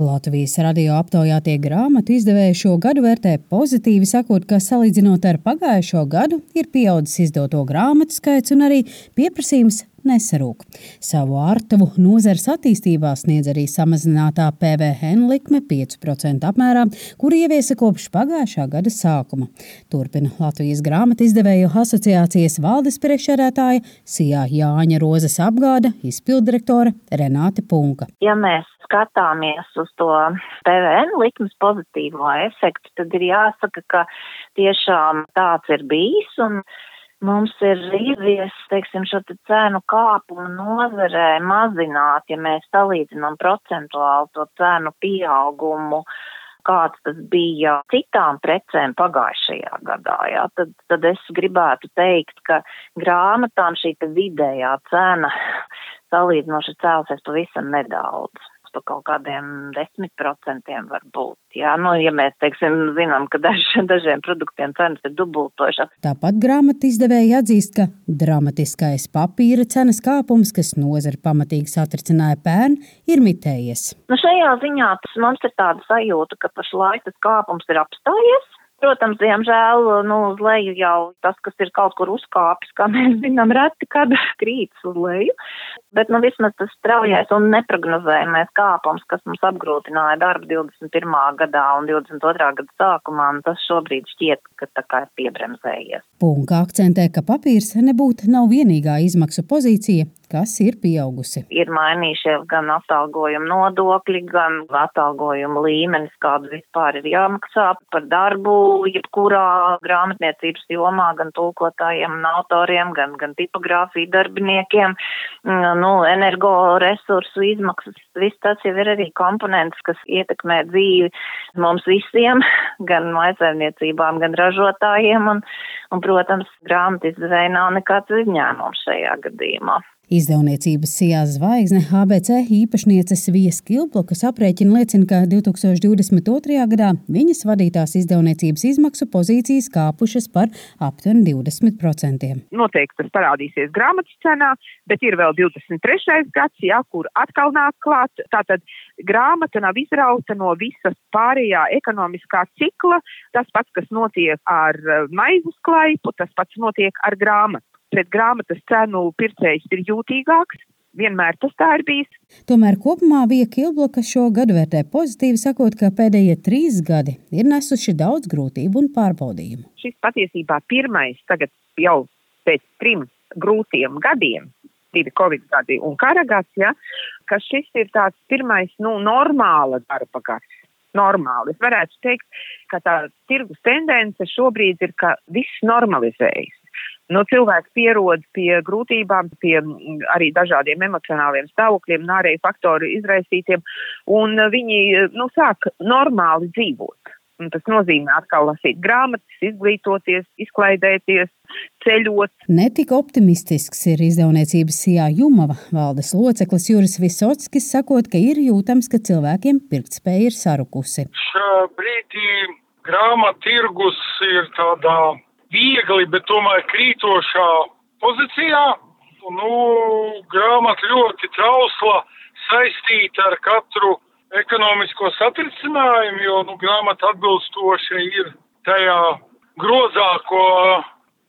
Latvijas radio aptaujātie grāmatu izdevēji šo gadu vērtē pozitīvi, sakot, ka salīdzinot ar pagājušo gadu ir pieaudzis izdoto grāmatu skaits un arī pieprasījums nesarūk. Savu ārtavu nozares attīstībā sniedz arī samazinātā PVN likme 5% apmērā, kur ieviesa kopš pagājušā gada sākuma. Turpina Latvijas grāmatu izdevēju asociācijas valdes priekšsēdētāja Sijā Jāņa Rozes apgāda izpildirektore Renāte Punka. Ja mēs skatāmies uz to PVN likmes pozitīvo efektu, tad ir jāsaka, ka tiešām tāds ir bijis un mums ir izdevies, teiksim, šo te cenu kāpumu nozarē mazināt, ja mēs salīdzinām procentuāli to cenu pieaugumu kāds tas bija citām precēm pagājušajā gadā. Jā, tad, tad es gribētu teikt, ka grāmatām šī vidējā cena salīdzinoši cēlusies pavisam nedaudz pa kaut kādiem desmit procentiem varbūt. Jā, nu, ja mēs, teiksim, zinām, ka daž, dažiem produktiem cenas ir dubultošas. Tāpat grāmatu izdevēja atzīst, ka dramatiskais papīra cenas kāpums, kas nozara pamatīgi satricināja pērn, ir mitējies. Nu, šajā ziņā mums ir tāda sajūta, ka pašlaik tas kāpums ir apstājies. Protams, diemžēl, nu, uz leju jau tas, kas ir kaut kur uzkāpis, kā mēs zinām, reti kad krītas uz leju. Bet, nu, vismaz tas straujais un neprognozējamais kāpums, kas mums apgrūtināja darbu 21. gadā un 22. gada sākumā, nu, tas šobrīd šķiet, ka tā kā ir piebremzējies. Punka akcentē, ka papīrs nebūtu nav vienīgā izmaksu pozīcija, kas ir pieaugusi. Ir mainījušies gan atalgojuma nodokļi, gan atalgojuma līmenis, kādu vispār ir jāmaksā par darbu, jebkurā grāmatniecības jomā, gan tulkotājiem un autoriem, gan, gan tipogrāfiju darbiniekiem, nu, energoresursu izmaksas. Viss tas jau ir arī komponents, kas ietekmē dzīvi mums visiem, gan maisaimniecībām, gan ražotājiem, un, un protams, grāmatu izdevēja nav nekāds izņēmums šajā gadījumā. Izdevniecības Sijā zvaigzne ABC īpašniece Svijas Kilblokas aprēķina liecina, ka 2022. gadā viņas vadītās izdevniecības izmaksu pozīcijas kāpušas par aptuveni 20%. Noteikti tas parādīsies grāmatas cenā, bet ir vēl 23. gads, jā, kur atkal nāk klāt. Tātad grāmata nav izrauta no visas pārējā ekonomiskā cikla. Tas pats, kas notiek ar maizes klaipu, tas pats notiek ar grāmatu pret grāmatas cenu pircējs ir jūtīgāks. Vienmēr tas tā ir bijis. Tomēr kopumā Vija Kilbloka šo gadu vērtē pozitīvi, sakot, ka pēdējie trīs gadi ir nesuši daudz grūtību un pārbaudījumu. Šis patiesībā pirmais tagad jau pēc trim grūtiem gadiem, divi covid gadi un kara gads, ja, ka šis ir tāds pirmais, nu, normāla darba gads. Normāli. Es varētu teikt, ka tā tirgus tendence šobrīd ir, ka viss normalizējas nu, cilvēks pierod pie grūtībām, pie mm, arī dažādiem emocionāliem stāvokļiem, nārēju faktoru izraisītiem, un viņi nu, sāk normāli dzīvot. Un tas nozīmē atkal lasīt grāmatas, izglītoties, izklaidēties, ceļot. Netik optimistisks ir izdevniecības Sijā Jumava valdes loceklis Juris Visotskis, sakot, ka ir jūtams, ka cilvēkiem pirktspēja ir sarukusi. Šā brīdī grāmatu tirgus ir tādā viegli, bet tomēr krītošā pozīcijā. Nu, grāmata ļoti trausla, saistīta ar katru ekonomisko satricinājumu, jo nu, grāmata atbilstoši ir tajā grozā, ko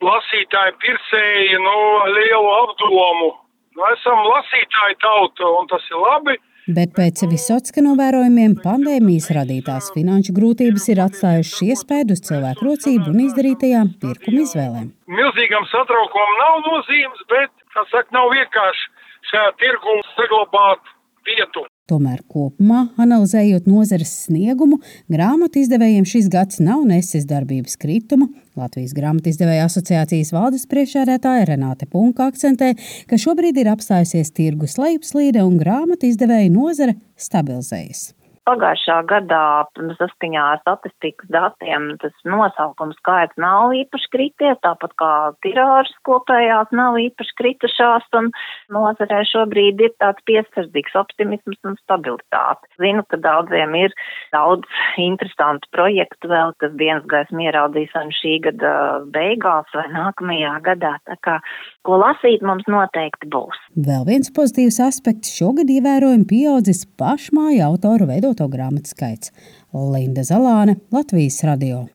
lasītāji pircēji nu, lielu apdomu. Nu, esam lasītāji tauta, un tas ir labi. Bet pēc Visotska novērojumiem pandēmijas radītās finanšu grūtības ir atstājušas iespēju uz cilvēku rocību un izdarītajām pirkuma izvēlēm. Milzīgam satraukumam nav nozīmes, bet, kā saka, nav vienkārši šajā tirgu saglabāt vietu. Tomēr kopumā, analizējot nozares sniegumu, grāmatu izdevējiem šis gads nav nesis darbības kritumu. Latvijas grāmatu izdevēja asociācijas valdes priekšsēdētāja Renāte Punka akcentē, ka šobrīd ir apstājusies tirgus lejupslīde un grāmatu izdevēja nozare stabilizējas. Pagājušā gadā, saskaņā ar statistikas datiem, tas nosaukums skaits nav īpaši krities, tāpat kā tirāžas kopējās nav īpaši kritušās, un nozarē šobrīd ir tāds piesardzīgs optimisms un stabilitāte. Zinu, ka daudziem ir daudz interesantu projektu vēl, kas dienas gaismu ieraudzīs vai šī gada beigās vai nākamajā gadā, tā kā ko lasīt mums noteikti būs. Vēl viens pozitīvs aspekts šogad ievērojami pieaudzis pašmāju autoru veidoto grāmatu skaits. Linda Zalāne, Latvijas radio.